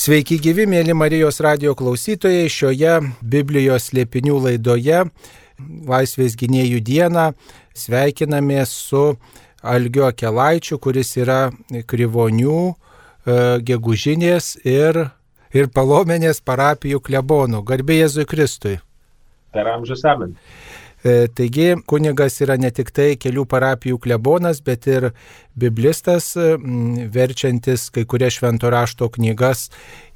Sveiki gyvi, mėly Marijos radio klausytojai, šioje Biblijos liepinių laidoje Laisvės gynėjų dieną sveikinamės su Algio Kelaičiu, kuris yra Krivonių, e, Gegužinės ir, ir Palomenės parapijų klebonų. Garbė Jėzui Kristui. Per amžius amen. E, taigi kunigas yra ne tik tai kelių parapijų klebonas, bet ir biblistas, verčiantis kai kurias švento rašto knygas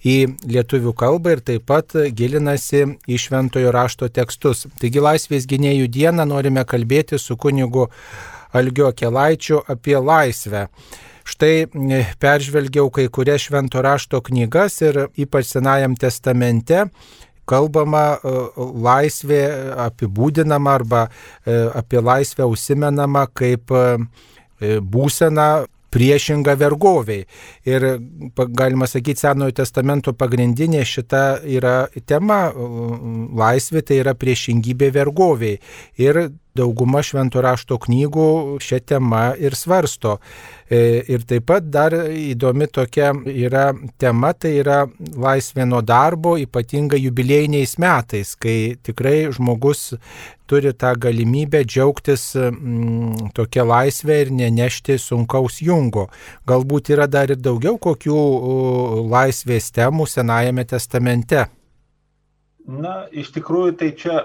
į lietuvių kalbą ir taip pat gilinasi į šventojo rašto tekstus. Taigi laisvės gynėjų dieną norime kalbėti su kunigu Algio Kelaičiu apie laisvę. Štai peržvelgiau kai kurias švento rašto knygas ir ypač Senajam testamente kalbama e, laisvė apibūdinama arba e, apie laisvę užsimenama kaip e, būsena priešinga vergoviai. Ir galima sakyti, Senojo testamento pagrindinė šita yra tema - laisvė tai yra priešingybė vergoviai. Ir dauguma šventų rašto knygų šią temą ir svarsto. E, ir taip pat dar įdomi tokia yra tema, tai yra laisvė nuo darbo, ypatingai jubilėjiniais metais, kai tikrai žmogus turi tą galimybę džiaugtis mm, tokia laisvė ir nenešti sunkaus jungo. Galbūt yra dar ir daugiau kokių laisvės temų Senajame testamente. Na, iš tikrųjų, tai čia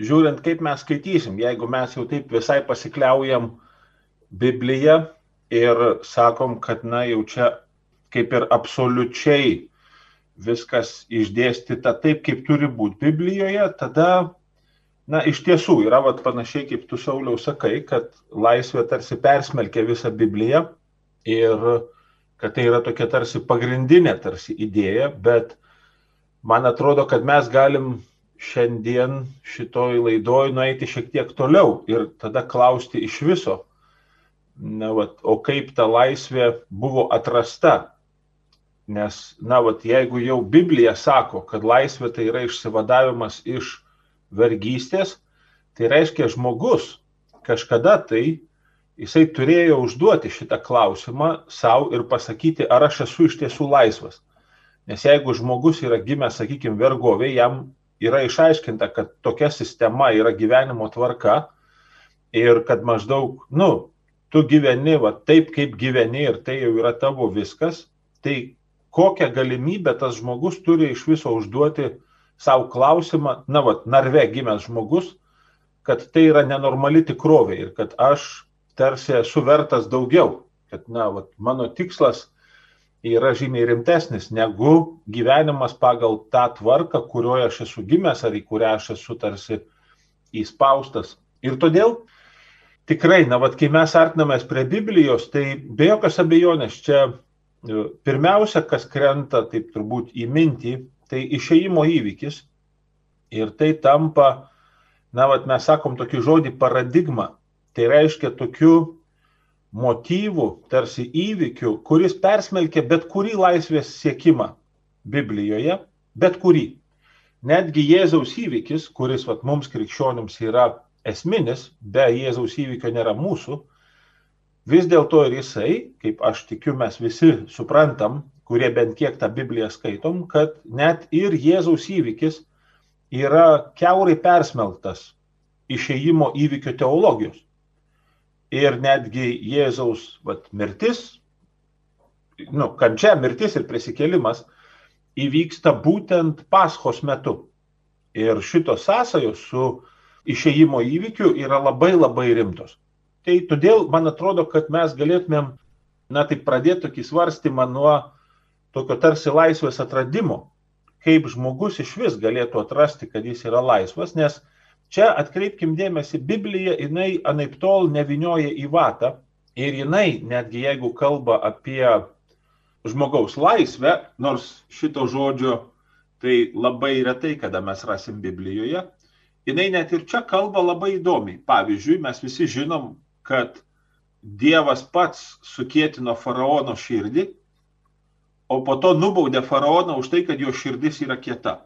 žiūrint, kaip mes skaitysim, jeigu mes jau taip visai pasikliaujam Bibliją ir sakom, kad, na, jau čia kaip ir absoliučiai viskas išdėstyta taip, kaip turi būti Biblijoje, tada, na, iš tiesų yra vat, panašiai, kaip tu Sauliau sakai, kad laisvė tarsi persmelkia visą Bibliją ir kad tai yra tokia tarsi pagrindinė tarsi idėja, bet man atrodo, kad mes galim šiandien šitoj laidoj nueiti šiek tiek toliau ir tada klausti iš viso, na, vat, o kaip ta laisvė buvo atrasta. Nes, na, vat, jeigu jau Biblija sako, kad laisvė tai yra išsivadavimas iš vergystės, tai reiškia žmogus kažkada tai jisai turėjo užduoti šitą klausimą savo ir pasakyti, ar aš esu iš tiesų laisvas. Nes jeigu žmogus yra gimęs, sakykime, vergovė, jam yra išaiškinta, kad tokia sistema yra gyvenimo tvarka ir kad maždaug, nu, tu gyveni va taip, kaip gyveni ir tai jau yra tavo viskas, tai kokią galimybę tas žmogus turi iš viso užduoti savo klausimą, na, va, narve gimęs žmogus, kad tai yra nenormali tikrovė ir kad aš tarsi esu vertas daugiau, kad, na, va, mano tikslas yra žymiai rimtesnis negu gyvenimas pagal tą tvarką, kurioje aš esu gimęs ar į kurią aš esu tarsi įspaustas. Ir todėl tikrai, na, vad, kai mes artinamės prie Biblijos, tai be jokios abejonės čia e, pirmiausia, kas krenta, taip turbūt į mintį, tai išeimo įvykis. Ir tai tampa, na, vad, mes sakom tokį žodį paradigma. Tai reiškia tokiu motyvų, tarsi įvykių, kuris persmelkia bet kurį laisvės siekimą Biblijoje, bet kurį. Netgi Jėzaus įvykis, kuris vat, mums krikščionims yra esminis, be Jėzaus įvykio nėra mūsų, vis dėlto ir jisai, kaip aš tikiu, mes visi suprantam, kurie bent kiek tą Bibliją skaitom, kad net ir Jėzaus įvykis yra keurai persmelktas išėjimo įvykio teologijos ir netgi Jėzaus vat, mirtis, nu, kančia, mirtis ir prisikėlimas įvyksta būtent paschos metu. Ir šitos sąsajos su išėjimo įvykiu yra labai labai rimtos. Tai todėl man atrodo, kad mes galėtumėm, na tai pradėti tokį svarstymą nuo tokio tarsi laisvės atradimo, kaip žmogus iš vis galėtų atrasti, kad jis yra laisvas, nes Čia atkreipkim dėmesį, Biblija, jinai anaip tol nevinioja į vatą ir jinai, netgi jeigu kalba apie žmogaus laisvę, nors šito žodžio tai labai retai, kada mes rasim Biblijoje, jinai net ir čia kalba labai įdomiai. Pavyzdžiui, mes visi žinom, kad Dievas pats sukėtino faraono širdį, o po to nubaudė faraoną už tai, kad jo širdis yra kieta.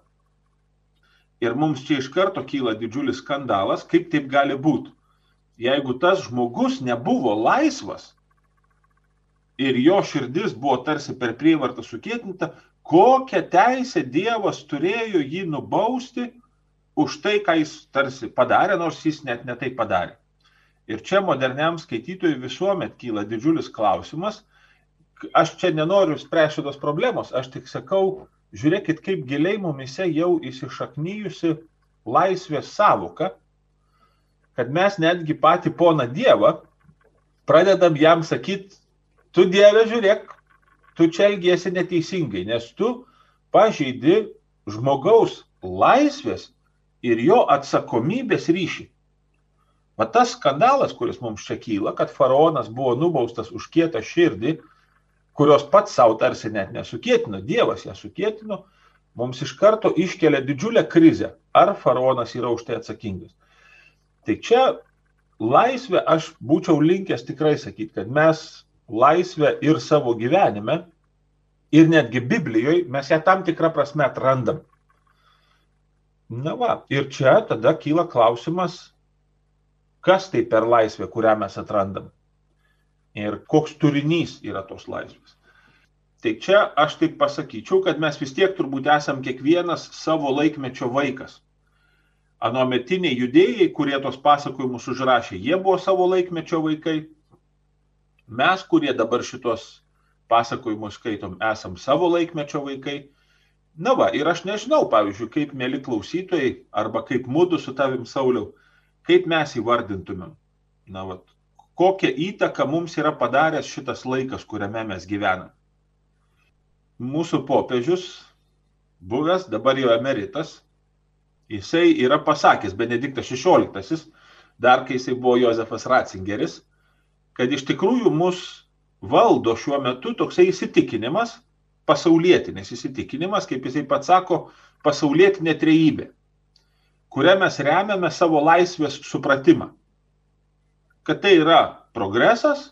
Ir mums čia iš karto kyla didžiulis skandalas, kaip taip gali būti. Jeigu tas žmogus nebuvo laisvas, ir jo širdis buvo tarsi per prievartą sukėtinta, kokią teisę Dievas turėjo jį nubausti už tai, ką jis tarsi padarė, nors jis net netai padarė. Ir čia moderniam skaitytojui visuomet kyla didžiulis klausimas. Aš čia nenoriu spręsti šitos problemos, aš tik sakau, žiūrėkit, kaip giliai mumise jau įsišaknyjusi laisvės savoka, kad mes netgi patį poną Dievą pradedam jam sakyti, tu Dieve žiūrėk, tu čia elgiesi neteisingai, nes tu pažeidi žmogaus laisvės ir jo atsakomybės ryšį. Va tas skandalas, kuris mums čia kyla, kad faraonas buvo nubaustas už kietą širdį, kurios pats savo tarsi net nesukėtino, Dievas ją sukėtino, mums iš karto iškelia didžiulę krizę, ar faraonas yra už tai atsakingas. Tai čia laisvę aš būčiau linkęs tikrai sakyti, kad mes laisvę ir savo gyvenime, ir netgi Biblijoje mes ją tam tikrą prasme atrandam. Na va, ir čia tada kyla klausimas, kas tai per laisvę, kurią mes atrandam. Ir koks turinys yra tos laisvės. Tai čia aš taip pasakyčiau, kad mes vis tiek turbūt esam kiekvienas savo laikmečio vaikas. Anometiniai judėjai, kurie tos pasakojimus užrašė, jie buvo savo laikmečio vaikai. Mes, kurie dabar šitos pasakojimus skaitom, esam savo laikmečio vaikai. Na va, ir aš nežinau, pavyzdžiui, kaip mėly klausytojai, arba kaip mūdu su tavim Sauliau, kaip mes įvardintumėm. Na va, kokią įtaką mums yra padaręs šitas laikas, kuriame mes gyvename. Mūsų popiežius, buvęs, dabar jau emeritas, jisai yra pasakęs, Benediktas XVI, dar kai jisai buvo Josefas Ratzingeris, kad iš tikrųjų mus valdo šiuo metu toksai įsitikinimas, pasaulietinis įsitikinimas, kaip jisai pats sako, pasaulietinė trejybė, kurią mes remiame savo laisvės supratimą. Kad tai yra progresas,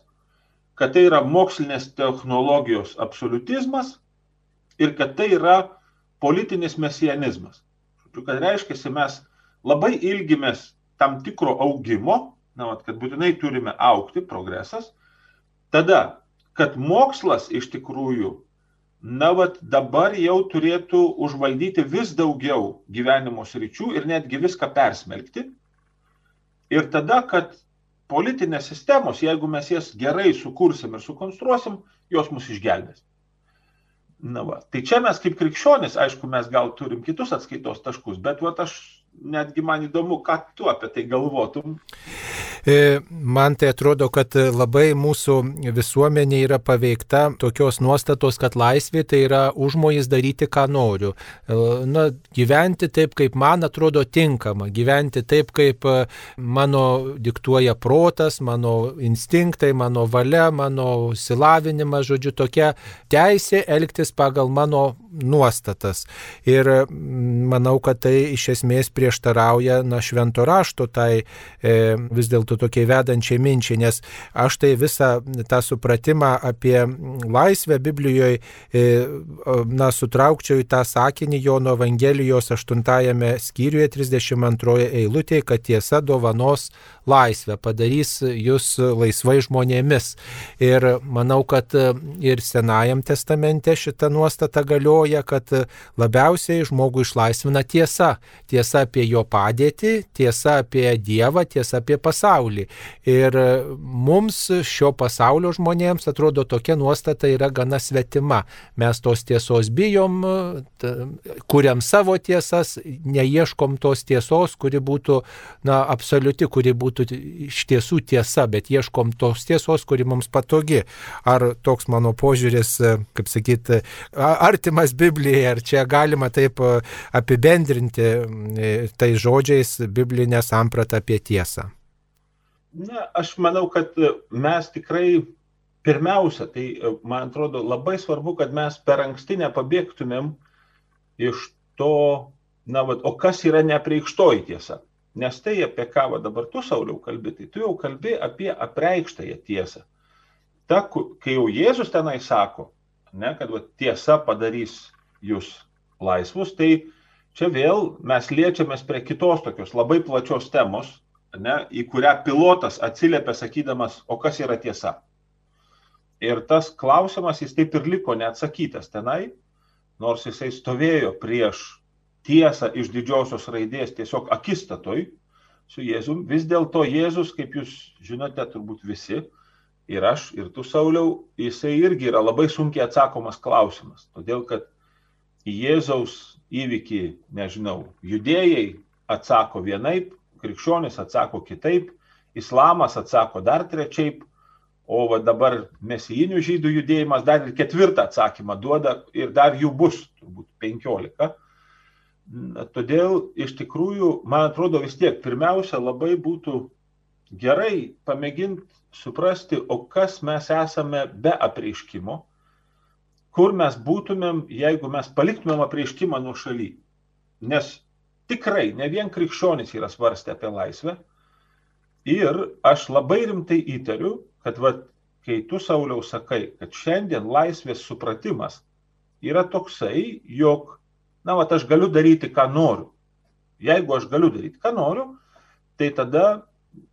kad tai yra mokslinės technologijos absolutizmas ir kad tai yra politinis mesianizmas. Kad reiškia, mes labai ilgimės tam tikro augimo, na, vat, kad būtinai turime aukti, progresas, tada, kad mokslas iš tikrųjų na, vat dabar jau turėtų užvaldyti vis daugiau gyvenimo sričių ir netgi viską persmelkti. Ir tada, kad politinės sistemos, jeigu mes jas gerai sukursim ir sukonstruosim, jos mus išgelbės. Na va. Tai čia mes kaip krikščionis, aišku, mes gal turim kitus atskaitos taškus, bet vat aš netgi man įdomu, ką tu apie tai galvotum. E, man tai atrodo, kad labai mūsų visuomenė yra paveikta tokios nuostatos, kad laisvė tai yra užmojas daryti, ką noriu. E, na, gyventi taip, kaip man atrodo tinkama, gyventi taip, kaip e, mano diktuoja protas, mano instinktai, mano valia, mano silavinimas, žodžiu, tokia teisė elgtis pagal mano nuostatas. Ir manau, kad tai iš esmės prieštarauja na, švento rašto tai e, vis dėlto tokiai vedančiai minčiai, nes aš tai visą tą supratimą apie laisvę Biblijoje e, na, sutraukčiau į tą sakinį Jono Evangelijos 8 skyriuje 32 eilutėje, kad tiesa dovanos laisvę, padarys jūs laisvai žmonėmis. Ir manau, kad ir Senajam testamente šita nuostata galioja, kad labiausiai žmogų išlaisvina tiesa. Tiesa apie jo padėtį, tiesa apie Dievą, tiesa apie pasaulį. Ir mums šio pasaulio žmonėms atrodo tokia nuostata yra gana svetima. Mes tos tiesos bijom, kuriam savo tiesas, neieškom tos tiesos, kuri būtų na, absoliuti, kuri būtų iš tiesų tiesa, bet ieškom tos tiesos, kuri mums patogi. Ar toks mano požiūris, kaip sakyti, artimas Biblijai, ar čia galima taip apibendrinti tai žodžiais biblinę sampratą apie tiesą? Na, aš manau, kad mes tikrai pirmiausia, tai man atrodo labai svarbu, kad mes per anksti nepabėgtumėm iš to, na, va, o kas yra nepreikštoji tiesa. Nes tai, apie ką va, dabar tu, Sauliau, kalbi, tai tu jau kalbi apie apreikštąją tiesą. Ta, kai jau Jėzus tenai sako, ne, kad va, tiesa padarys jūs laisvus, tai čia vėl mes liečiamės prie kitos tokios labai plačios temos, ne, į kurią pilotas atsiliepia sakydamas, o kas yra tiesa. Ir tas klausimas jis taip ir liko neatsakytas tenai, nors jisai stovėjo prieš tiesą iš didžiosios raidės tiesiog akistatoj su Jėzum. Vis dėlto Jėzus, kaip jūs žinote, turbūt visi, ir aš, ir tu Sauliau, jisai irgi yra labai sunkiai atsakomas klausimas. Todėl, kad Jėzaus įvykį, nežinau, judėjai atsako vienaip, krikščionis atsako kitaip, islamas atsako dar trečiaip, o va dabar mesijinių žydų judėjimas dar ir ketvirtą atsakymą duoda ir dar jų bus turbūt penkiolika. Todėl iš tikrųjų, man atrodo vis tiek, pirmiausia, labai būtų gerai pamėginti suprasti, o kas mes esame be apreiškimo, kur mes būtumėm, jeigu mes paliktumėm apreiškimą nuo šaly. Nes tikrai ne vien krikščionys yra svarstę apie laisvę. Ir aš labai rimtai įtariu, kad va, kai tu Sauliau sakai, kad šiandien laisvės supratimas yra toksai, jog, na, va, aš galiu daryti, ką noriu. Jeigu aš galiu daryti, ką noriu, tai tada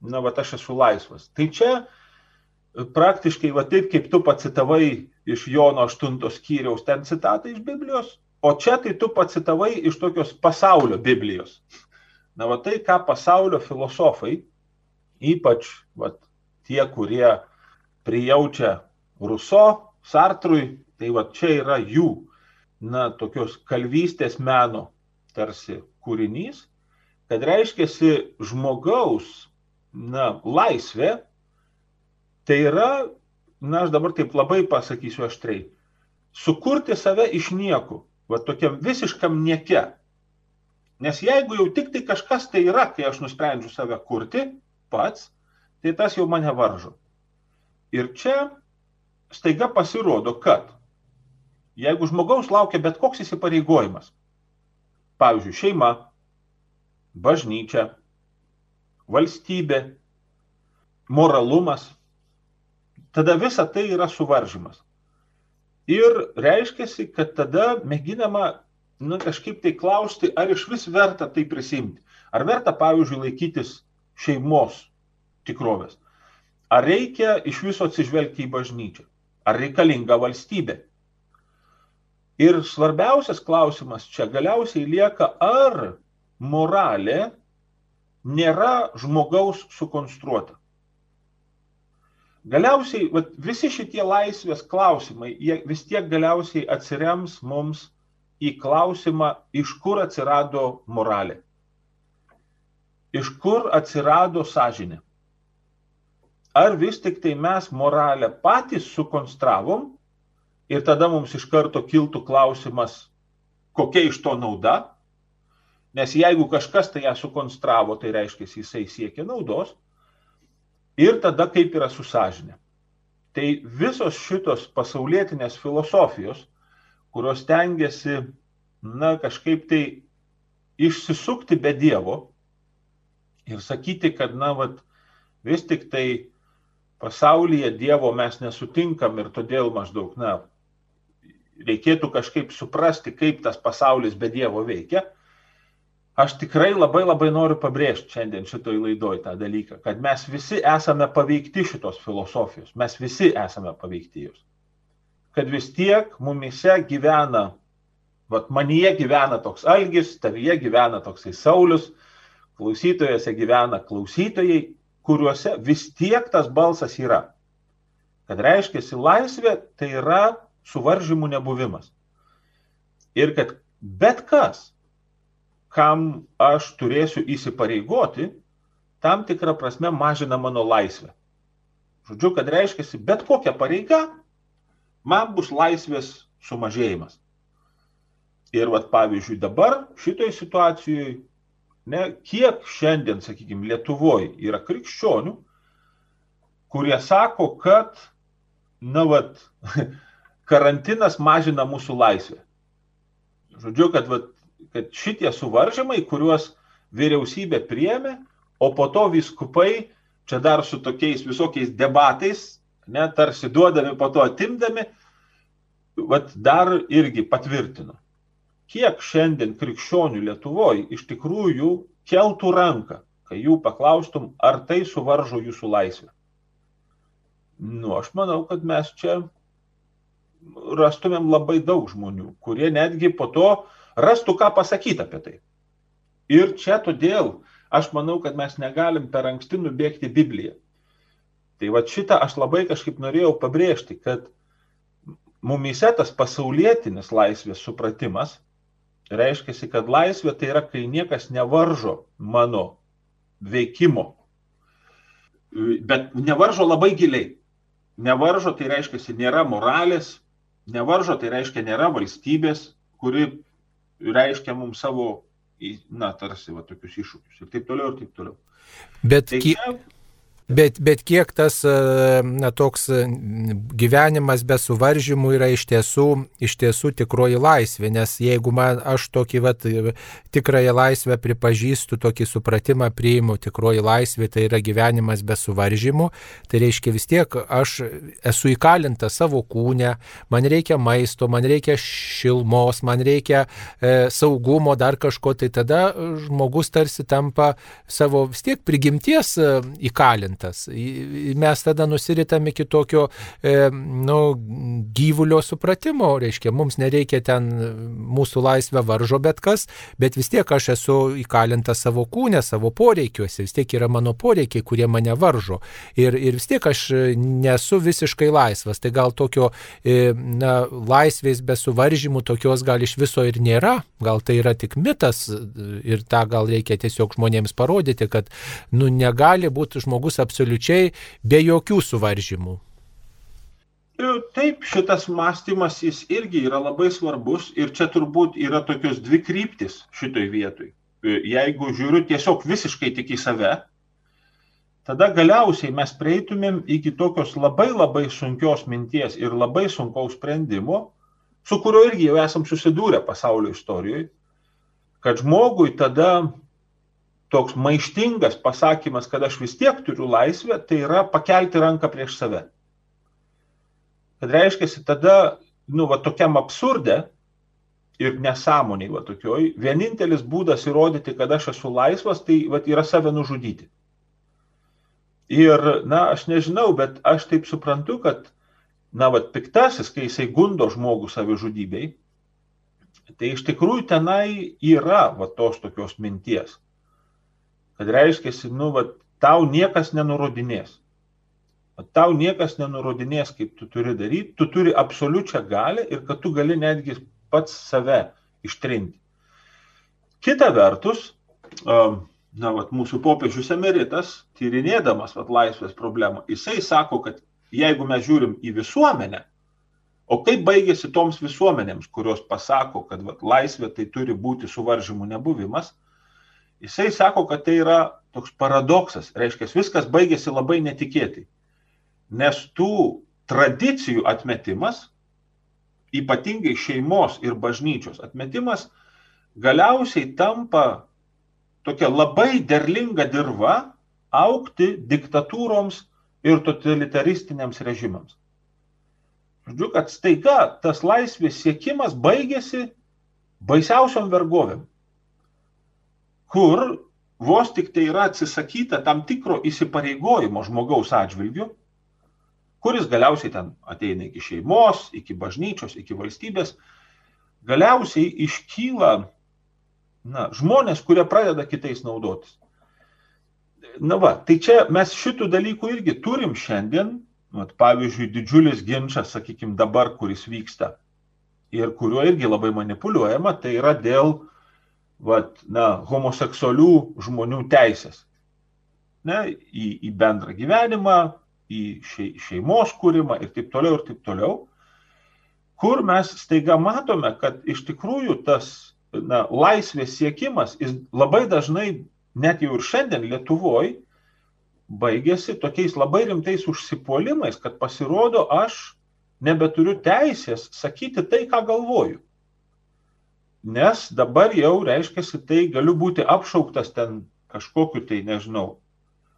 na, va, aš esu laisvas. Tai čia praktiškai, va taip kaip tu pacitavai iš Jono 8 skyriaus ten citatą iš Biblijos, o čia tai tu pacitavai iš tokios pasaulio Biblijos. Na, va tai, ką pasaulio filosofai, ypač va, tie, kurie prijaučia Ruso, Sartrui, tai va čia yra jų, na, tokios kalvystės meno tarsi kūrinys, kad reiškia žmogaus na, laisvė, tai yra, na, aš dabar taip labai pasakysiu aštriai, sukurti save iš nieko, va tokiam visiškam nieke. Nes jeigu jau tik tai kažkas tai yra, kai aš nusprendžiu save kurti pats, tai tas jau mane varžo. Ir čia staiga pasirodo, kad jeigu žmogaus laukia bet koks įsipareigojimas, pavyzdžiui, šeima, bažnyčia, valstybė, moralumas, tada visa tai yra suvaržymas. Ir reiškia, kad tada mėginama nu, kažkaip tai klausti, ar iš vis verta tai prisimti. Ar verta, pavyzdžiui, laikytis šeimos tikrovės. Ar reikia iš viso atsižvelgti į bažnyčią? Ar reikalinga valstybė? Ir svarbiausias klausimas čia galiausiai lieka, ar moralė nėra žmogaus sukonstruota. Galiausiai vat, visi šitie laisvės klausimai, jie vis tiek galiausiai atsirems mums į klausimą, iš kur atsirado moralė. Iš kur atsirado sąžinė. Ar vis tik tai mes moralę patys sukonstravom ir tada mums iš karto kiltų klausimas, kokia iš to nauda, Nes jeigu kažkas tai ją sukonstravo, tai reiškia, jisai siekia naudos. Ir tada kaip yra su sąžinė. Tai visos šitos pasaulietinės filosofijos, kurios tengiasi, na, kažkaip tai išsisukti be Dievo ir sakyti, kad, na, vat, vis tik tai pasaulyje Dievo mes nesutinkam ir todėl maždaug, na, reikėtų kažkaip suprasti, kaip tas pasaulis be Dievo veikia Aš tikrai labai labai noriu pabrėžti šiandien šitoj laidoj tą dalyką, kad mes visi esame paveikti šitos filosofijos, mes visi esame paveikti jos. Kad vis tiek mumise gyvena, vat manyje gyvena toks algis, tavyje gyvena toksai Saulis, klausytojose gyvena klausytojai, kuriuose vis tiek tas balsas yra. Kad reiškia, laisvė tai yra suvaržymų nebuvimas. Ir kad bet kas, kam aš turėsiu įsipareigoti, tam tikrą prasme mažina mano laisvę. Žodžiu, kad reiškia, bet kokia pareiga man bus laisvės sumažėjimas. Ir vat, pavyzdžiui, dabar šitoje situacijoje, ne, kiek šiandien, sakykime, Lietuvoje yra krikščionių, kurie sako, kad, na, vat, karantinas mažina mūsų laisvę. Žodžiu, kad vat, kad šitie suvaržymai, kuriuos vyriausybė priemė, o po to viskupai čia dar su tokiais visokiais debatais, ne, tarsi duodami, po to atimdami, vat, dar irgi patvirtino. Kiek šiandien krikščionių Lietuvoje iš tikrųjų keltų ranką, kai jų paklaustum, ar tai suvaržo jūsų laisvę. nu, aš manau, kad mes čia rastumėm labai daug žmonių, kurie netgi po to rastų ką pasakyti apie tai. Ir čia todėl aš manau, kad mes negalim per anksti nubėgti Bibliją. Tai va šitą aš labai kažkaip norėjau pabrėžti, kad mumise tas pasaulietinis laisvės supratimas reiškia, kad laisvė tai yra, kai niekas nevaržo mano veikimo. Bet nevaržo labai giliai. Nevaržo tai reiškia, nėra moralės, nevaržo tai reiškia, nėra valstybės, kuri reiškia mums savo, na, tarsi, va, tokius iššūkius ir taip toliau, ir taip toliau. Bet tai čia, Bet, bet kiek tas e, na, toks e, gyvenimas be suvaržymų yra iš tiesų, iš tiesų tikroji laisvė, nes jeigu man aš tokį vat, tikrąją laisvę pripažįstu, tokį supratimą priimu, tikroji laisvė tai yra gyvenimas be suvaržymų, tai reiškia vis tiek aš esu įkalinta savo kūnę, man reikia maisto, man reikia šilmos, man reikia e, saugumo, dar kažko, tai tada žmogus tarsi tampa savo vis tiek prigimties e, įkalinta momentas. Mes tada nusiritam iki tokio e, nu, gyvulio supratimo, reiškia, mums nereikia ten mūsų laisvę varžo bet kas, bet vis tiek aš esu įkalintas savo kūnę, savo poreikiuose, vis tiek yra mano poreikiai, kurie mane varžo. Ir, ir vis tiek aš nesu visiškai laisvas. Tai gal tokio e, na, laisvės be suvaržymų tokios gal iš viso ir nėra, gal tai yra tik mitas ir tą gal reikia tiesiog žmonėms parodyti, kad nu, negali būti žmogus apsirūpinęs absoliučiai be jokių suvaržymų. Taip, šitas mąstymas jis irgi yra labai svarbus ir čia turbūt yra tokios dvi kryptis šitoj vietoj. E, jeigu žiūriu tiesiog visiškai tik į save, tada galiausiai mes prieitumėm iki tokios labai labai sunkios minties ir labai sunkaus sprendimo, su kuriuo irgi jau esam susidūrę pasaulio istorijoje, kad žmogui tada toks maištingas pasakymas, kad aš vis tiek turiu laisvę, tai yra pakelti ranką prieš save. Kad reiškia, tada, nu, va tokiam absurde ir nesąmoniai, va tokioj, vienintelis būdas įrodyti, kad aš esu laisvas, tai va, yra save nužudyti. Ir, na, aš nežinau, bet aš taip suprantu, kad, na, va, piktasis, kai jisai gundo žmogų savižudybei, tai iš tikrųjų tenai yra va tos tokios minties kad reiškia, nu, va, tau niekas nenurodinės. Tau niekas nenurodinės, kaip tu turi daryti, tu turi absoliučią galę ir kad tu gali netgi pats save ištrinti. Kita vertus, na, vat, mūsų popiežius emeritas, tyrinėdamas vat, laisvės problemą, jisai sako, kad jeigu mes žiūrim į visuomenę, o kaip baigėsi toms visuomenėms, kurios pasako, kad vat, laisvė tai turi būti suvaržymų nebuvimas, Jisai sako, kad tai yra toks paradoksas, reiškia, viskas baigėsi labai netikėtai. Nes tų tradicijų atmetimas, ypatingai šeimos ir bažnyčios atmetimas, galiausiai tampa tokia labai derlinga dirba aukti diktatūroms ir totalitaristiniams režimams. Žodžiu, kad staiga tas laisvės siekimas baigėsi baisiausiom vergovėm kur vos tik tai yra atsisakyta tam tikro įsipareigojimo žmogaus atžvilgiu, kuris galiausiai ten ateina iki šeimos, iki bažnyčios, iki valstybės, galiausiai iškyla na, žmonės, kurie pradeda kitais naudotis. Na va, tai čia mes šitų dalykų irgi turim šiandien, vat, pavyzdžiui, didžiulis ginčas, sakykime, dabar, kuris vyksta ir kuriuo irgi labai manipuliuojama, tai yra dėl vat, na, homoseksualių žmonių teisės. Ne, į, į bendrą gyvenimą, į šeimos kūrimą ir taip toliau ir taip toliau, kur mes staiga matome, kad iš tikrųjų tas na, laisvės siekimas labai dažnai, net jau ir šiandien Lietuvoje, baigėsi tokiais labai rimtais užsipuolimais, kad pasirodo aš nebeturiu teisės sakyti tai, ką galvoju nes dabar jau reiškia, tai galiu būti apšauktas ten kažkokiu tai, nežinau.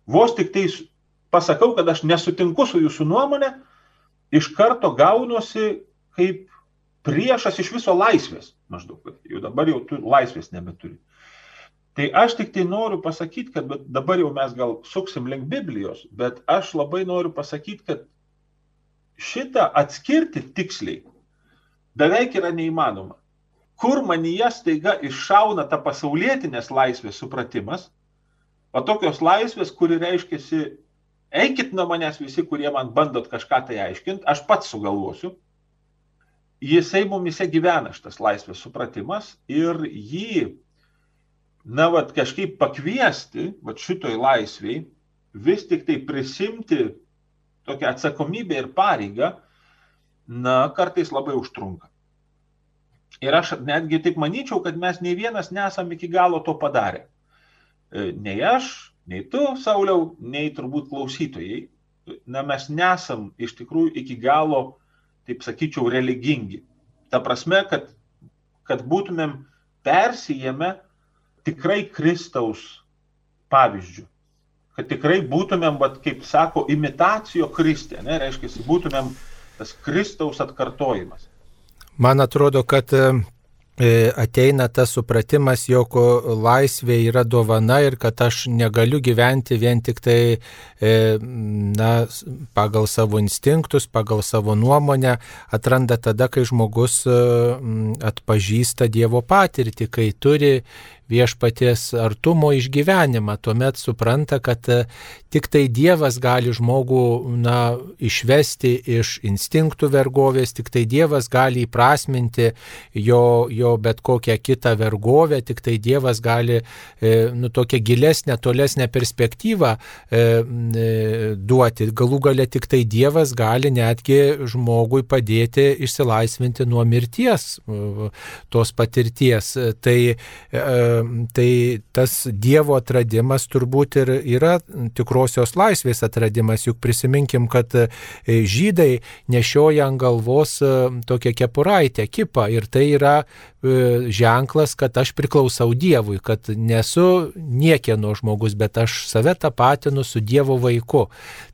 Vos tik tai pasakau, kad aš nesutinku su jūsų nuomonė, iš karto gaunuosi kaip priešas iš viso laisvės. Maždaug, jau dabar jau tu laisvės nebeturi. Tai aš tik tai noriu pasakyti, kad dabar jau mes gal suksim link Biblijos, bet aš labai noriu pasakyti, kad šitą atskirti tiksliai beveik yra neįmanoma. Kur manyje staiga iššauna ta pasaulietinės laisvės supratimas, o tokios laisvės, kuri reiškia, eikit nuo manęs visi, kurie man bandot kažką tai aiškinti, aš pats sugalvosiu. Jisai mumise gyvena šitas laisvės supratimas ir jį, na, vad kažkaip pakviesti, vad šitoj laisviai, vis tik tai prisimti tokią atsakomybę ir pareigą, na, kartais labai užtrunka. Ir aš netgi taip manyčiau, kad mes nei vienas nesam iki galo to padarę. E, nei aš, nei tu, Sauliau, nei turbūt klausytojai, na, mes nesam iš tikrųjų iki galo, taip sakyčiau, religingi. Ta prasme, kad, kad būtumėm persijėme tikrai Kristaus pavyzdžių kad tikrai būtumėm, vat, kaip sako, imitacijo Kristė, ne, reiškia, būtumėm tas Kristaus atkartojimas. Man atrodo, kad e, ateina tas supratimas, jog laisvė yra dovana ir kad aš negaliu gyventi vien tik tai e, na, pagal savo instinktus, pagal savo nuomonę, atranda tada, kai žmogus e, atpažįsta Dievo patirtį, kai turi viešpaties artumo išgyvenimą, tuomet supranta, kad e, tik tai Dievas gali žmogų na, išvesti iš instinktų vergovės, tik tai Dievas gali įprasminti jo, jo bet kokią kitą vergovę, tik tai Dievas gali e, nu, tokią gilesnę, tolesnę perspektyvą e, duoti. Galų gale tik tai Dievas gali netgi žmogui padėti išsilaisvinti nuo mirties tos patirties. Tai tai tas Dievo atradimas turbūt ir yra tikrosios laisvės atradimas, juk prisiminkim, kad e, žydai nešioja ant galvos e, tokią kepuraitę, kipą ir tai yra e, ženklas, kad aš priklausau Dievui, kad nesu niekieno žmogus, bet aš save tapatinu su Dievo vaiku.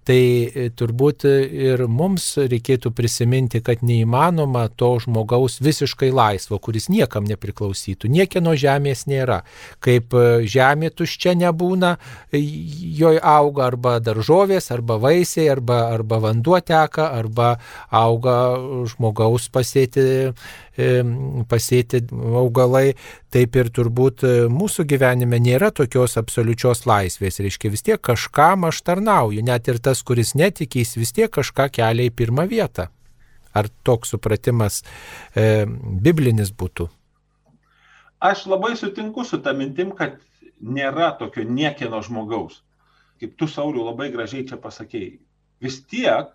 Tai turbūt ir mums reikėtų prisiminti, kad neįmanoma to žmogaus visiškai laisvo, kuris niekam nepriklausytų. Niekieno žemės nėra. Kaip e, žemė tuščia nebūna, e, joje auga arba daržovės, arba vaisiai, arba, arba vanduo teka, arba auga žmogaus pasėti e, pasėti augalai, taip ir turbūt mūsų gyvenime nėra tokios absoliučios laisvės. Reiškia, vis tiek kažkam aš tarnauju, net ir tas, kuris netikės, vis tiek kažką kelia į pirmą vietą. Ar toks supratimas e, biblinis būtų? aš labai sutinku su tą mintim, kad nėra tokio niekieno žmogaus. Kaip tu, Sauliu, labai gražiai čia pasakėjai. Vis tiek,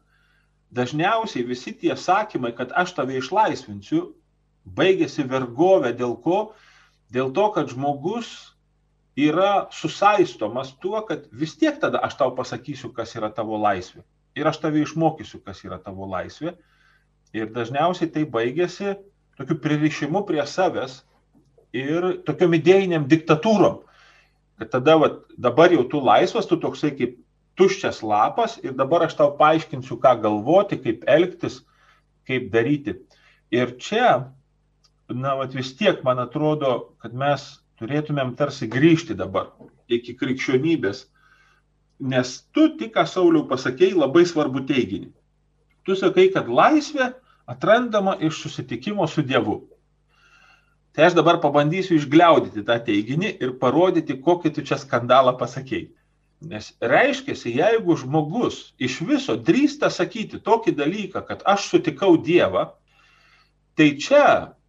dažniausiai visi tie sakymai, kad aš tave išlaisvinsiu, baigėsi vergovė dėl ko? Dėl to, kad žmogus yra susaistomas tuo, kad vis tiek tada aš tau pasakysiu, kas yra tavo laisvė. Ir aš tave išmokysiu, kas yra tavo laisvė. Ir dažniausiai tai baigėsi tokiu pririšimu prie savęs, ir tokiom idėjiniam diktatūrom. Kad tada va, dabar jau tu laisvas, tu toksai kaip tuščias lapas ir dabar aš tau paaiškinsiu, ką galvoti, kaip elgtis, kaip daryti. Ir čia, na, va, vis tiek man atrodo, kad mes turėtumėm tarsi grįžti dabar iki krikščionybės, nes tu tik ką Sauliau pasakėjai labai svarbu teiginį. Tu sakai, kad laisvė atrandama iš susitikimo su Dievu. Tai aš dabar pabandysiu išgliaudyti tą teiginį ir parodyti, kokį tu čia skandalą pasakėjai. Nes reiškia, jeigu žmogus iš viso drįsta sakyti tokį dalyką, kad aš sutikau Dievą, tai čia,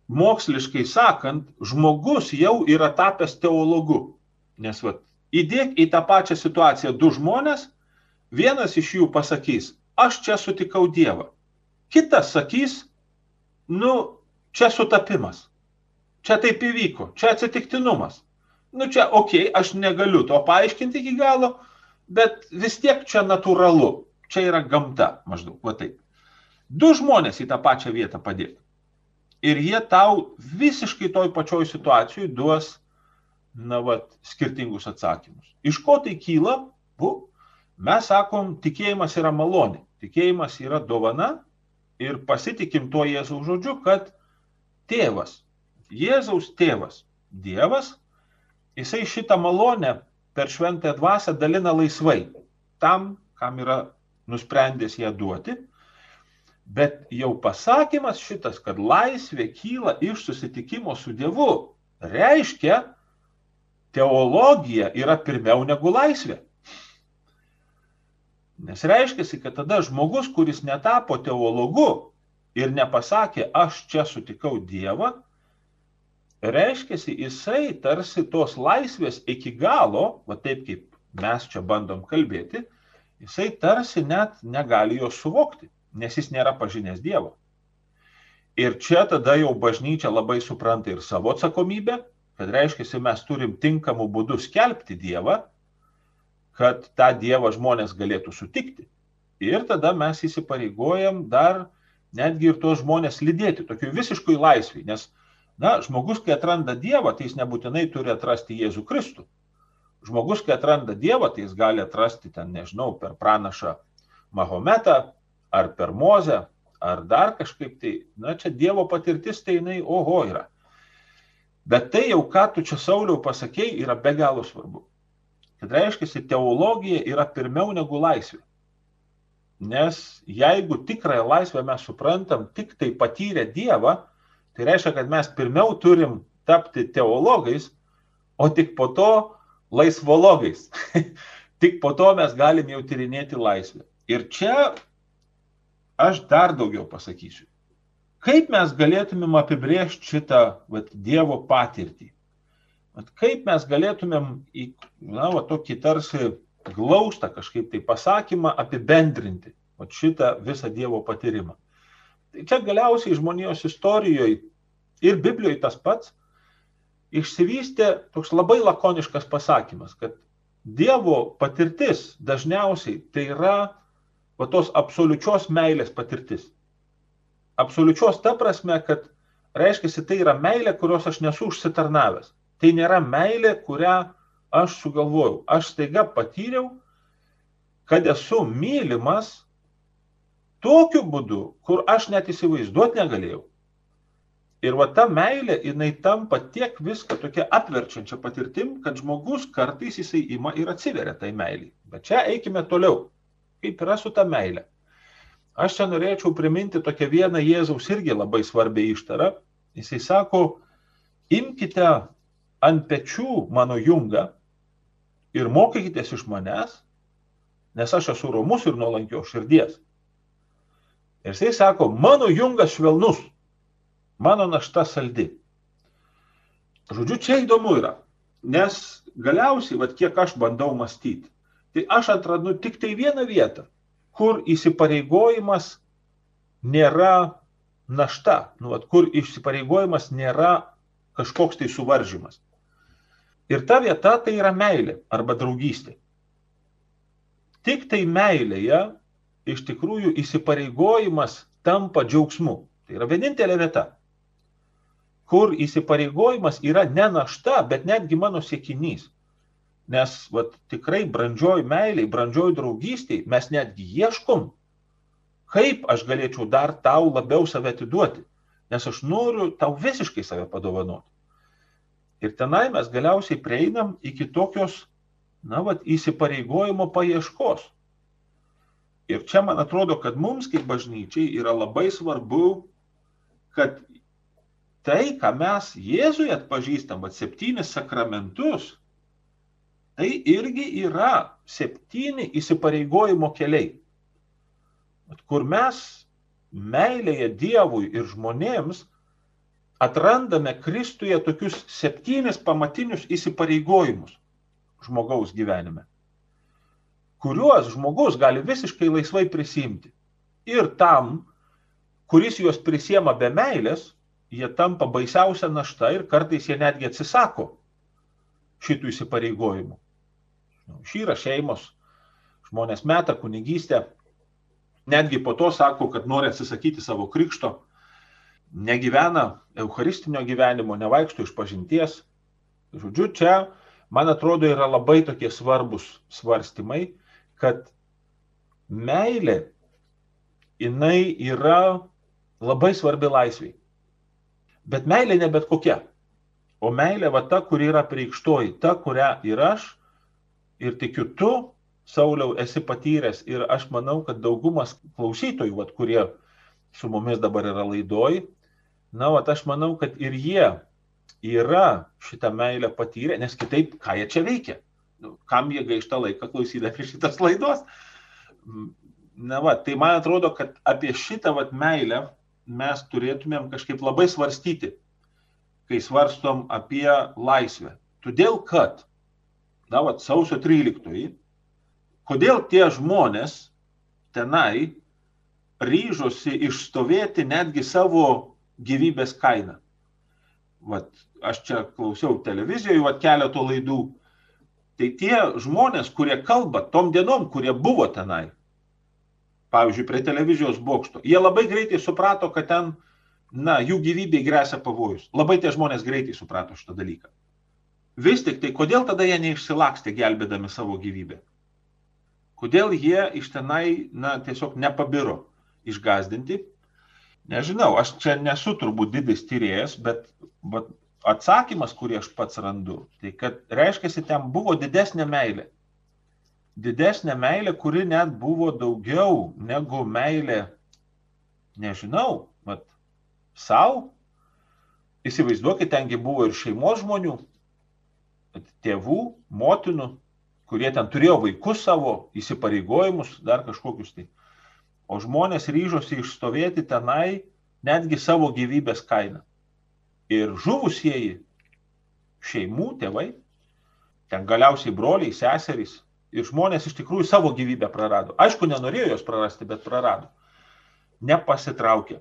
moksliškai sakant, žmogus jau yra tapęs teologu. Nes va, įdėk į tą pačią situaciją du žmonės, vienas iš jų pasakys, aš čia sutikau Dievą. Kitas sakys, nu, čia sutapimas čia taip įvyko, čia atsitiktinumas. Nu čia, okei, okay, aš negaliu to paaiškinti iki galo, bet vis tiek čia natūralu, čia yra gamta maždaug, va taip. Du žmonės į tą pačią vietą padėti. Ir jie tau visiškai toj pačioj situacijai duos, na, va, skirtingus atsakymus. Iš ko tai kyla? Bu, mes sakom, tikėjimas yra malonė, tikėjimas yra dovana ir pasitikim tuo Jėzaus žodžiu, kad tėvas Jėzaus tėvas, Dievas, jisai šitą malonę per šventąją dvasę dalina laisvai tam, kam yra nusprendęs ją duoti. Bet jau pasakymas šitas, kad laisvė kyla iš susitikimo su Dievu, reiškia, teologija yra pirmiau negu laisvė. Nes reiškia, kad tada žmogus, kuris netapo teologu ir nepasakė, aš čia sutikau Dievą, reiškia, jisai tarsi tos laisvės iki galo, va taip kaip mes čia bandom kalbėti, jisai tarsi net negali jos suvokti nes jis nėra pažinęs Dievo. Ir čia tada jau bažnyčia labai supranta ir savo atsakomybę, kad reiškia, mes turim tinkamų būdų skelbti Dievą, kad tą Dievą žmonės galėtų sutikti. Ir tada mes įsipareigojam dar netgi ir tos žmonės lydėti, tokiu visiškai laisvai, nes, na, žmogus, kai atranda Dievą, tai jis nebūtinai turi atrasti Jėzų Kristų. Žmogus, kai atranda Dievą, tai jis gali atrasti ten, nežinau, per pranašą Mahometą, ar per mozę, ar dar kažkaip tai, na čia Dievo patirtis, tai jinai oho yra. Bet tai jau, ką tu čia Sauliau pasakėjai, yra be galo svarbu. Kad reiškia, teologija yra pirmiau negu laisvė. Nes jeigu tikrąją laisvę mes suprantam tik tai patyrę Dievą, tai reiškia, kad mes pirmiau turim tapti teologais, o tik po to laisvologais. tik po to mes galim jau tyrinėti laisvę. Ir čia aš dar daugiau pasakysiu. Kaip mes galėtumėm apibrėžti šitą vat, Dievo patirtį? Vat, kaip mes galėtumėm į, na, va, tokį tarsi glaustą kažkaip tai pasakymą apibendrinti vat, šitą visą Dievo patyrimą? Tai čia galiausiai žmonijos istorijoje ir Biblijoje tas pats išsivystė toks labai lakoniškas pasakymas, kad Dievo patirtis dažniausiai tai yra va tos absoliučios meilės patirtis. Absoliučios ta prasme, kad reiškia, tai yra meilė, kurios aš nesu užsitarnavęs. Tai nėra meilė, kurią aš sugalvojau. Aš staiga patyriau, kad esu mylimas tokiu būdu, kur aš net įsivaizduoti negalėjau. Ir va ta meilė, jinai tampa tiek viską tokia atverčiančia patirtim, kad žmogus kartais jisai ima ir atsiveria tai meiliai. Bet čia eikime toliau kaip yra su ta meilė. Aš čia norėčiau priminti tokią vieną Jėzaus irgi labai svarbią ištarą. Jisai sako, imkite ant pečių mano jungą ir mokykitės iš manęs, nes aš esu romus ir nuolankio širdies. Ir jisai sako, mano jungas švelnus, mano našta saldi. Žodžiu, čia įdomu yra, nes galiausiai, vad kiek aš bandau mąstyti, tai aš atrandu tik tai vieną vietą, kur įsipareigojimas nėra našta, nu, at, kur įsipareigojimas nėra kažkoks tai suvaržymas. Ir ta vieta tai yra meilė arba draugystė. Tik tai meilėje iš tikrųjų įsipareigojimas tampa džiaugsmu. Tai yra vienintelė vieta, kur įsipareigojimas yra ne našta, bet netgi mano siekinys. Nes vat, tikrai brandžioj meiliai, brandžioj draugystiai mes netgi ieškom, kaip aš galėčiau dar tau labiau save atiduoti, nes aš noriu tau visiškai save padovanoti. Ir tenai mes galiausiai prieinam iki tokios, na, vat, įsipareigojimo paieškos. Ir čia man atrodo, kad mums kaip bažnyčiai yra labai svarbu, kad tai, ką mes Jėzui atpažįstam, vat septynis sakramentus, Tai irgi yra septyni įsipareigojimo keliai, kur mes meilėje Dievui ir žmonėms atrandame Kristuje tokius septynis pamatinius įsipareigojimus žmogaus gyvenime, kuriuos žmogus gali visiškai laisvai prisimti. Ir tam, kuris juos prisiema be meilės, jie tampa baisiausia našta ir kartais jie netgi atsisako šitų įsipareigojimų. Šyra šeimos, žmonės meta kunigystę, netgi po to sako, kad nori atsisakyti savo krikšto, negyvena eucharistinio gyvenimo, nevaikšto iš pažinties. Žodžiu, čia, man atrodo, yra labai tokie svarbus svarstymai, kad meilė, jinai yra labai svarbi laisviai. Bet meilė ne bet kokia. O meilė va ta, kuri yra preikštoji, ta, kurią ir aš ir tikiu tu, Sauliau, esi patyręs ir aš manau, kad daugumas klausytojų, vat, kurie su mumis dabar yra laidoj. Na, o aš manau, kad ir jie yra šitą meilę patyrę, nes kitaip, ką jie čia veikia? Nu, kam jie gaišta laiką klausydami šitas laidos? Na, va, tai man atrodo, kad apie šitą vat, meilę mes turėtumėm kažkaip labai svarstyti, kai svarstom apie laisvę. Todėl, kad, na, va, sausio 13, kodėl tie žmonės tenai ryžosi išstovėti netgi savo gyvybės kainą. Vat, aš čia klausiau televizijoje, vat keletų laidų. Tai tie žmonės, kurie kalba tom dienom, kurie buvo tenai, pavyzdžiui, prie televizijos bokšto, jie labai greitai suprato, kad ten, na, jų gyvybei grėsia pavojus. Labai tie žmonės greitai suprato šitą dalyką. Vis tik tai, kodėl tada jie neišsilakstė gelbėdami savo gyvybę? Kodėl jie iš tenai, na, tiesiog nepabiro išgazdinti? Nežinau, aš čia nesu turbūt didis tyrėjas, bet, bet atsakymas, kurį aš pats randu, tai kad reiškia, ten buvo didesnė meilė. Didesnė meilė, kuri net buvo daugiau negu meilė, nežinau, mat, savo. Įsivaizduokit, tengi buvo ir šeimos žmonių, tėvų, motinų, kurie ten turėjo vaikus savo, įsipareigojimus, dar kažkokius tai. O žmonės ryžosi išstovėti tenai netgi savo gyvybės kainą. Ir žuvusieji šeimų tėvai, ten galiausiai broliai, seserys, ir žmonės iš tikrųjų savo gyvybę prarado. Aišku, nenorėjo jos prarasti, bet prarado. Nepasitraukė.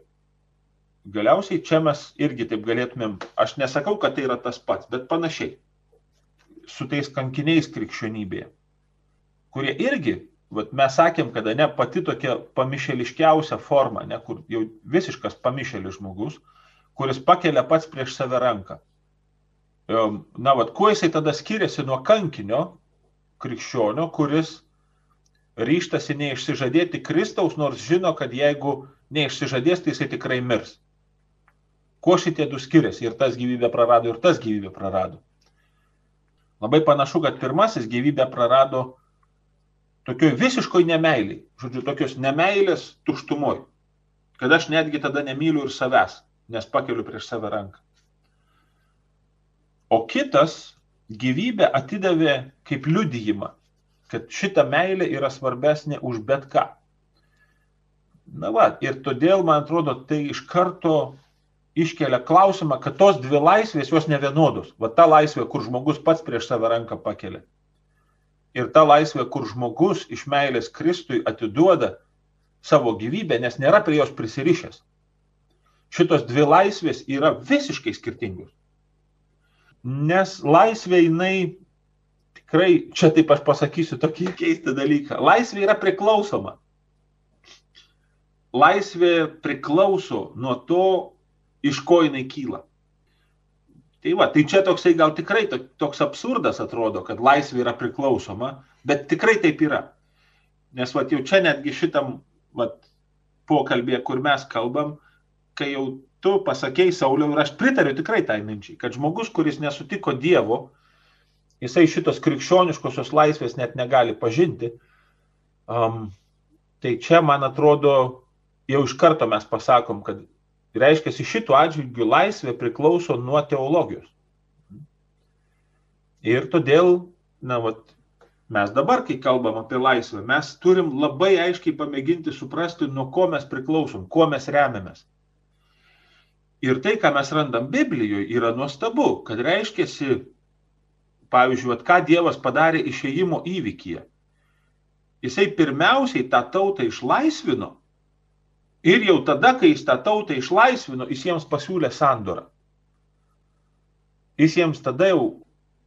Galiausiai čia mes irgi taip galėtumėm, aš nesakau, kad tai yra tas pats, bet panašiai. Su tais kankiniais krikščionybėje, kurie irgi vat mes sakėm, kad ne pati tokia pamišeliškiausia forma, ne, kur jau visiškas pamišelis žmogus, kuris pakelia pats prieš save ranką. Na, vad, kuo jisai tada skiriasi nuo kankinio krikščionio, kuris ryštasi neišsižadėti Kristaus, nors žino, kad jeigu neišsižadės, tai jisai tikrai mirs. Kuo šitie du skiriasi? Ir tas gyvybę prarado, ir tas gyvybę prarado. Labai panašu, kad pirmasis gyvybę prarado tokioj visiškoj nemailiai, žodžiu, tokios nemailės tuštumoj, kad aš netgi tada nemyliu ir savęs, nes pakeliu prieš save ranką. O kitas gyvybę atidavė kaip liudijimą, kad šita meilė yra svarbesnė už bet ką. Na va, ir todėl, man atrodo, tai iš karto iškelia klausimą, kad tos dvi laisvės jos nevienodos. Va ta laisvė, kur žmogus pats prieš save ranką pakelia ir ta laisvė, kur žmogus iš meilės Kristui atiduoda savo gyvybę, nes nėra prie jos prisirišęs. Šitos dvi laisvės yra visiškai skirtingos. Nes laisvė jinai tikrai, čia taip aš pasakysiu tokį keistą dalyką, laisvė yra priklausoma. Laisvė priklauso nuo to, iš ko jinai kyla. Tai va, tai čia toksai gal tikrai toks absurdas atrodo, kad laisvė yra priklausoma, bet tikrai taip yra. Nes va, jau čia netgi šitam va, pokalbėje, kur mes kalbam, kai jau tu pasakėjai Sauliau ir aš pritariu tikrai tai minčiai, kad žmogus, kuris nesutiko Dievo, jisai šitos krikščioniškosios laisvės net negali pažinti. Um, tai čia, man atrodo, jau iš karto mes pasakom, kad reiškia, šitų atžvilgių laisvė priklauso nuo teologijos. Ir todėl, na, vat, mes dabar, kai kalbam apie laisvę, mes turim labai aiškiai pamėginti suprasti, nuo ko mes priklausom, kuo mes remiamės. Ir tai, ką mes randam Biblijoje, yra nuostabu, kad reiškia, pavyzdžiui, vat, ką Dievas padarė išėjimo įvykyje. Jisai pirmiausiai tą tautą išlaisvino Ir jau tada, kai jis tą tautą išlaisvino, jis jiems pasiūlė sandorą. Jis jiems tada jau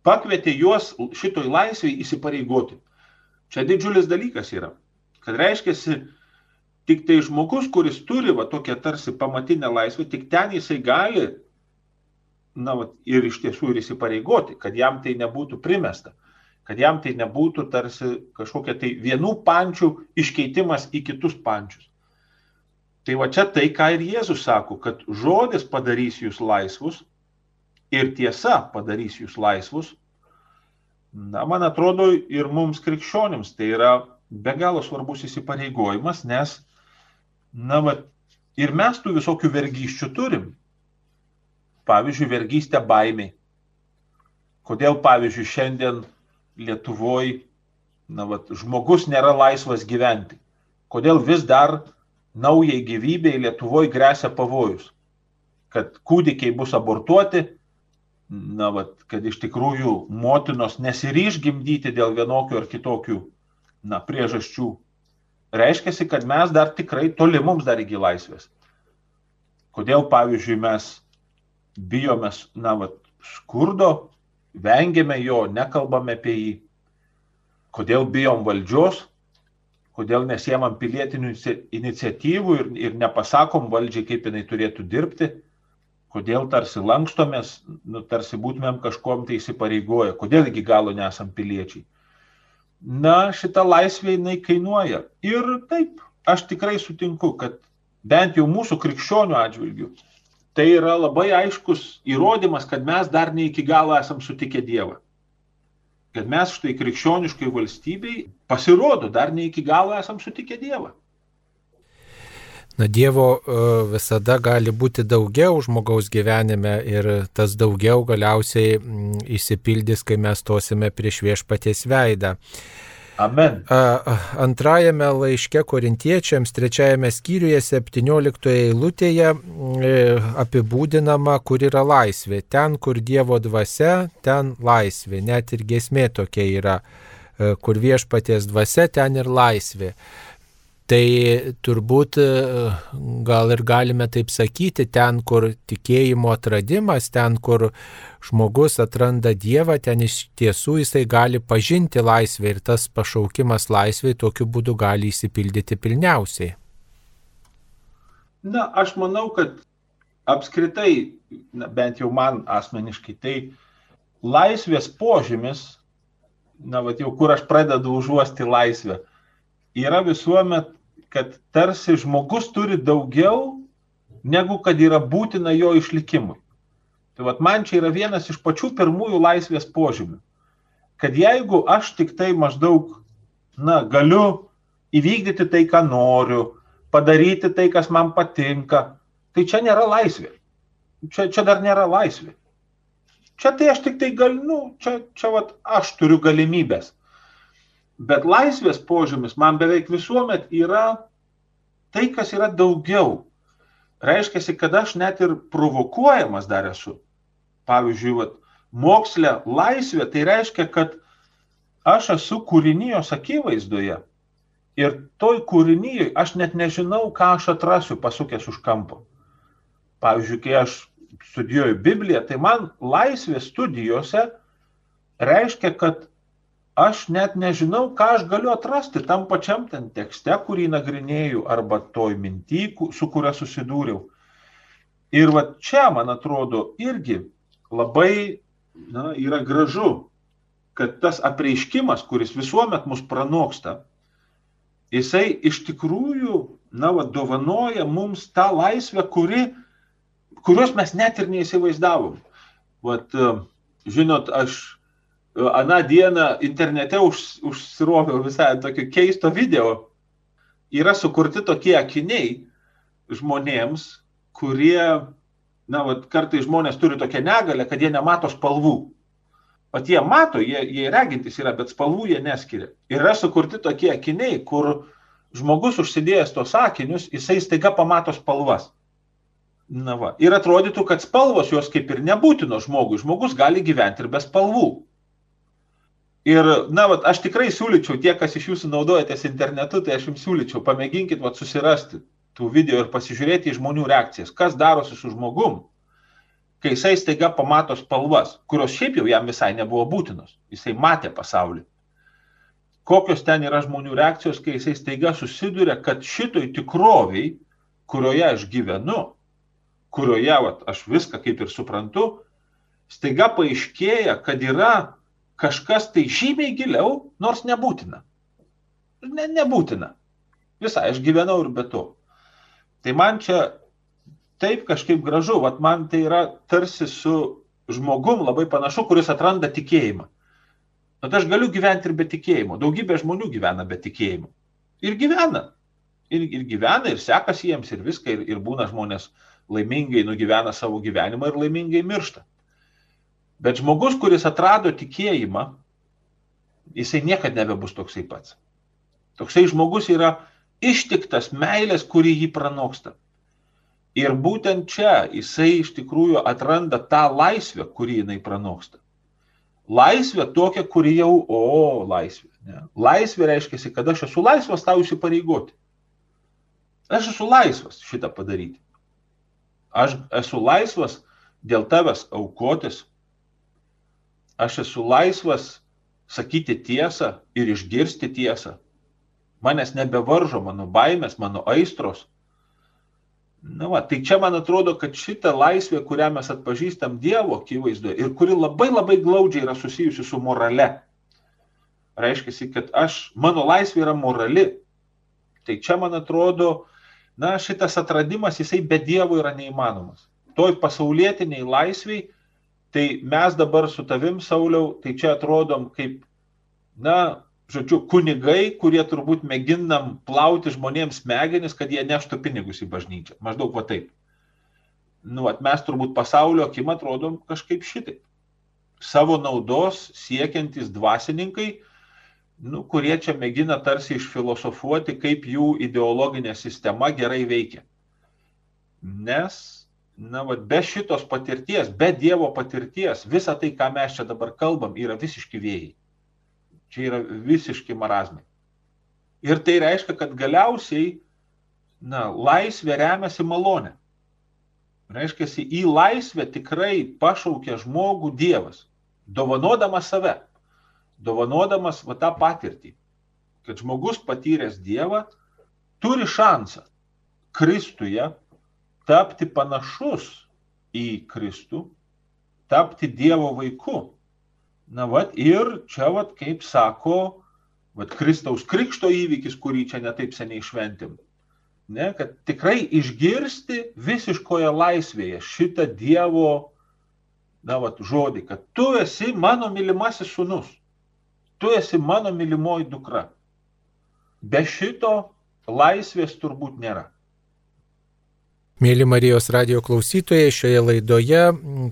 pakvietė juos šitoj laisvėj įsipareigoti. Čia didžiulis dalykas yra. Kad reiškia, tik tai žmogus, kuris turi va tokią tarsi pamatinę laisvę, tik ten jisai gali, na, va, ir iš tiesų ir įsipareigoti, kad jam tai nebūtų primesta, kad jam tai nebūtų tarsi kažkokia tai vienų pančių iškeitimas į kitus pančius. Tai va čia tai, ką ir Jėzus sako, kad žodis padarys jūs laisvus ir tiesa padarys jūs laisvus. Na, man atrodo, ir mums krikščionims tai yra be galo svarbus įsipareigojimas, nes, na, va, Ir mes tų visokių vergyščių turim. Pavyzdžiui, vergystė baimiai. Kodėl, pavyzdžiui, šiandien Lietuvoje na, vat, žmogus nėra laisvas gyventi? Kodėl vis dar naujai gyvybei Lietuvoje grėsia pavojus? Kad kūdikiai bus abortuoti, na, vat, kad iš tikrųjų motinos nesiryž gimdyti dėl vienokių ar kitokių na, priežasčių. Reiškia, kad mes dar tikrai toli mums dar iki laisvės. Kodėl, pavyzdžiui, mes bijome na, vat, skurdo, vengiame jo, nekalbame apie jį. Kodėl bijom valdžios, kodėl nesiemam pilietinių iniciatyvų ir, ir nepasakom valdžiai, kaip jinai turėtų dirbti kodėl tarsi lankstomės, nu, tarsi būtumėm kažkom tai įsipareigoję, kodėl iki galo nesam piliečiai. Na, šita laisvė jinai kainuoja. Ir taip, aš tikrai sutinku, kad bent jau mūsų krikščionių atžvilgių, tai yra labai aiškus įrodymas, kad mes dar ne iki galo esam sutikę Dievą. Kad mes štai krikščioniškai valstybei pasirodo, dar ne iki galo esam sutikę Dievą. Na, Dievo e, visada gali būti daugiau žmogaus gyvenime ir tas daugiau galiausiai įsipildys, kai mes stosime prieš viešpaties veidą. Amen. Antrajame laiške korintiečiams, trečiajame skyriuje, 17 eilutėje e, apibūdinama, kur yra laisvė. Ten, kur Dievo dvasia, ten laisvė. Net ir gesmė tokia yra, e, kur viešpaties dvasia, ten ir laisvė. Tai turbūt e, gal ir galime taip sakyti, ten, kur tikėjimo atradimas, ten, kur žmogus atranda Dievą, ten iš tiesų jisai gali pažinti laisvę ir tas pašaukimas laisvai tokiu būdu gali įsipildyti pilniausiai. Na, aš manau, kad apskritai, na, bent jau man asmeniškai, tai laisvės požymis, na, va jau kur aš pradedu užuosti laisvę, yra visuomet, kad tarsi žmogus turi daugiau, negu kad yra būtina jo išlikimui. Tai vat man čia yra vienas iš pačių pirmųjų laisvės požymių. Kad jeigu aš tik tai maždaug, na, galiu įvykdyti tai, ką noriu, padaryti tai, kas man patinka, tai čia nėra laisvė. Čia, čia dar nėra laisvė. Čia tai aš tik tai galiu, nu, čia, čia vat, aš turiu galimybės. Bet laisvės požymis man beveik visuomet yra tai, kas yra daugiau. Reiškia, kad aš net ir provokuojamas dar esu. Pavyzdžiui, vat, moksle laisvė tai reiškia, kad aš esu kūrinijos akivaizdoje. Ir toj kūrinyje aš net nežinau, ką aš atrasiu pasukęs už kampo. Pavyzdžiui, kai aš studijuoju Bibliją, tai man laisvė studijose reiškia, kad aš net nežinau, ką aš galiu atrasti tam pačiam ten tekste, kurį nagrinėjau, arba toj minty, su kuria susidūriau. Ir va čia, man atrodo, irgi labai na, yra gražu, kad tas apreiškimas, kuris visuomet mus pranoksta, jisai iš tikrųjų, na, va, dovanoja mums tą laisvę, kuri, kurios mes net ir neįsivaizdavom. Vat, žinot, aš aną dieną internete už, užsiroviau visai tokio keisto video. Yra sukurti tokie akiniai žmonėms, kurie, na, vat, kartai žmonės turi tokią negalę, kad jie nemato spalvų. Pat jie mato, jie, jie regintis yra, bet spalvų jie neskiria. Yra sukurti tokie akiniai, kur žmogus užsidėjęs tos akinius, jisai staiga pamato spalvas. Na va. Ir atrodytų, kad spalvos jos kaip ir nebūtino žmogui. Žmogus gali gyventi ir be spalvų. Ir, na, vat, aš tikrai siūlyčiau, tie, kas iš jūsų naudojatės internetu, tai aš jums siūlyčiau, pamėginkit vat, susirasti tų video ir pasižiūrėti į žmonių reakcijas, kas darosi su žmogum, kai jisai staiga pamato spalvas, kurios šiaip jau jam visai nebuvo būtinos, jisai matė pasaulį. Kokios ten yra žmonių reakcijos, kai jisai staiga susiduria, kad šitoj tikroviai, kurioje aš gyvenu, kurioje vat, aš viską kaip ir suprantu, staiga paaiškėja, kad yra kažkas tai žymiai giliau, nors nebūtina. Ne, nebūtina. Visai, aš gyvenau ir be to. Tai man čia taip kažkaip gražu, vat man tai yra tarsi su žmogum labai panašu, kuris atranda tikėjimą. Bet aš galiu gyventi ir be tikėjimo. Daugybė žmonių gyvena be tikėjimo. Ir gyvena. ir, ir gyvena, ir sekasi jiems, ir viską, ir, ir būna žmonės laimingai nugyvena savo gyvenimą ir laimingai miršta. Bet žmogus, kuris atrado tikėjimą, jisai niekada nebebus toksai pats. Toksai žmogus yra ištiktas meilės, kuri jį pranoksta. Ir būtent čia jisai iš tikrųjų atranda tą laisvę, kurį jinai pranoksta. Laisvė tokia, kuri jau, o, laisvė. Ne. Laisvė reiškia, kad aš esu laisvas tau įsipareigoti. Aš esu laisvas šitą padaryti. Aš esu laisvas dėl tavęs aukotis. Aš esu laisvas sakyti tiesą ir išgirsti tiesą. Manęs nebevaržo mano baimės, mano aistros. Na, va, tai čia man atrodo, kad šita laisvė, kurią mes atpažįstam Dievo akivaizdoje ir kuri labai labai glaudžiai yra susijusi su morale. Reiškia, kad aš, mano laisvė yra morali. Tai čia man atrodo, na, šitas atradimas, jisai be Dievo yra neįmanomas. Toj pasaulietiniai laisviai, tai mes dabar su tavim, Sauliau, tai čia atrodom kaip, na, žodžiu, kunigai, kurie turbūt mėginam plauti žmonėms smegenis, kad jie neštų pinigus į bažnyčią. Maždaug va taip. Nu, at mes turbūt pasaulio akim atrodom kažkaip šitaip. Savo naudos siekiantys dvasininkai, nu, kurie čia mėgina tarsi išfilosofuoti, kaip jų ideologinė sistema gerai veikia. Nes, na, va, be šitos patirties, be Dievo patirties, visa tai, ką mes čia dabar kalbam, yra visiški vėjai. Čia yra visiški marazmai. Ir tai reiškia, kad galiausiai na, laisvė remiasi malonė. Reiškia, į laisvę tikrai pašaukia žmogų Dievas, dovanodamas save, dovanodamas va tą patirtį, kad žmogus patyręs Dievą turi šansą Kristuje tapti panašus į Kristų, tapti Dievo vaiku Na, vat, ir čia, vat, kaip sako, vat, Kristaus krikšto įvykis, kurį čia netaip seniai šventim. Ne, kad tikrai išgirsti visiškoje laisvėje šitą Dievo, na, vat, žodį, kad tu esi mano mylimasis sunus, tu esi mano mylimoji dukra. Be šito laisvės turbūt nėra. Mėly Marijos radio klausytojai, šioje laidoje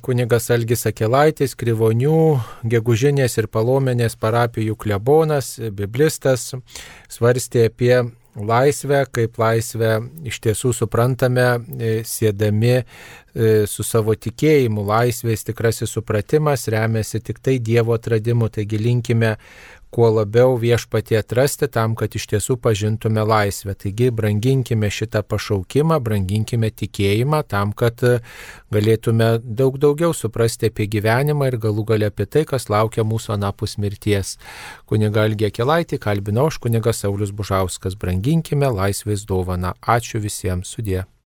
kunigas Algis Akelaitis, Krivonių, Gegužinės ir Palomenės parapijų klebonas, biblistas, svarstė apie laisvę, kaip laisvę iš tiesų suprantame, e, sėdami e, su savo tikėjimu. Laisvės tikrasis supratimas remiasi tik tai Dievo atradimu, taigi linkime kuo labiau viešpatie atrasti tam, kad iš tiesų pažintume laisvę. Taigi branginkime šitą pašaukimą, branginkime tikėjimą tam, kad galėtume daug daugiau suprasti apie gyvenimą ir galų galę apie tai, kas laukia mūsų anapus mirties. Kuniga Algė Kelaitį kalbinau aš kunigas Saulis Bužauskas. Branginkime laisvės dovaną. Ačiū visiems sudė.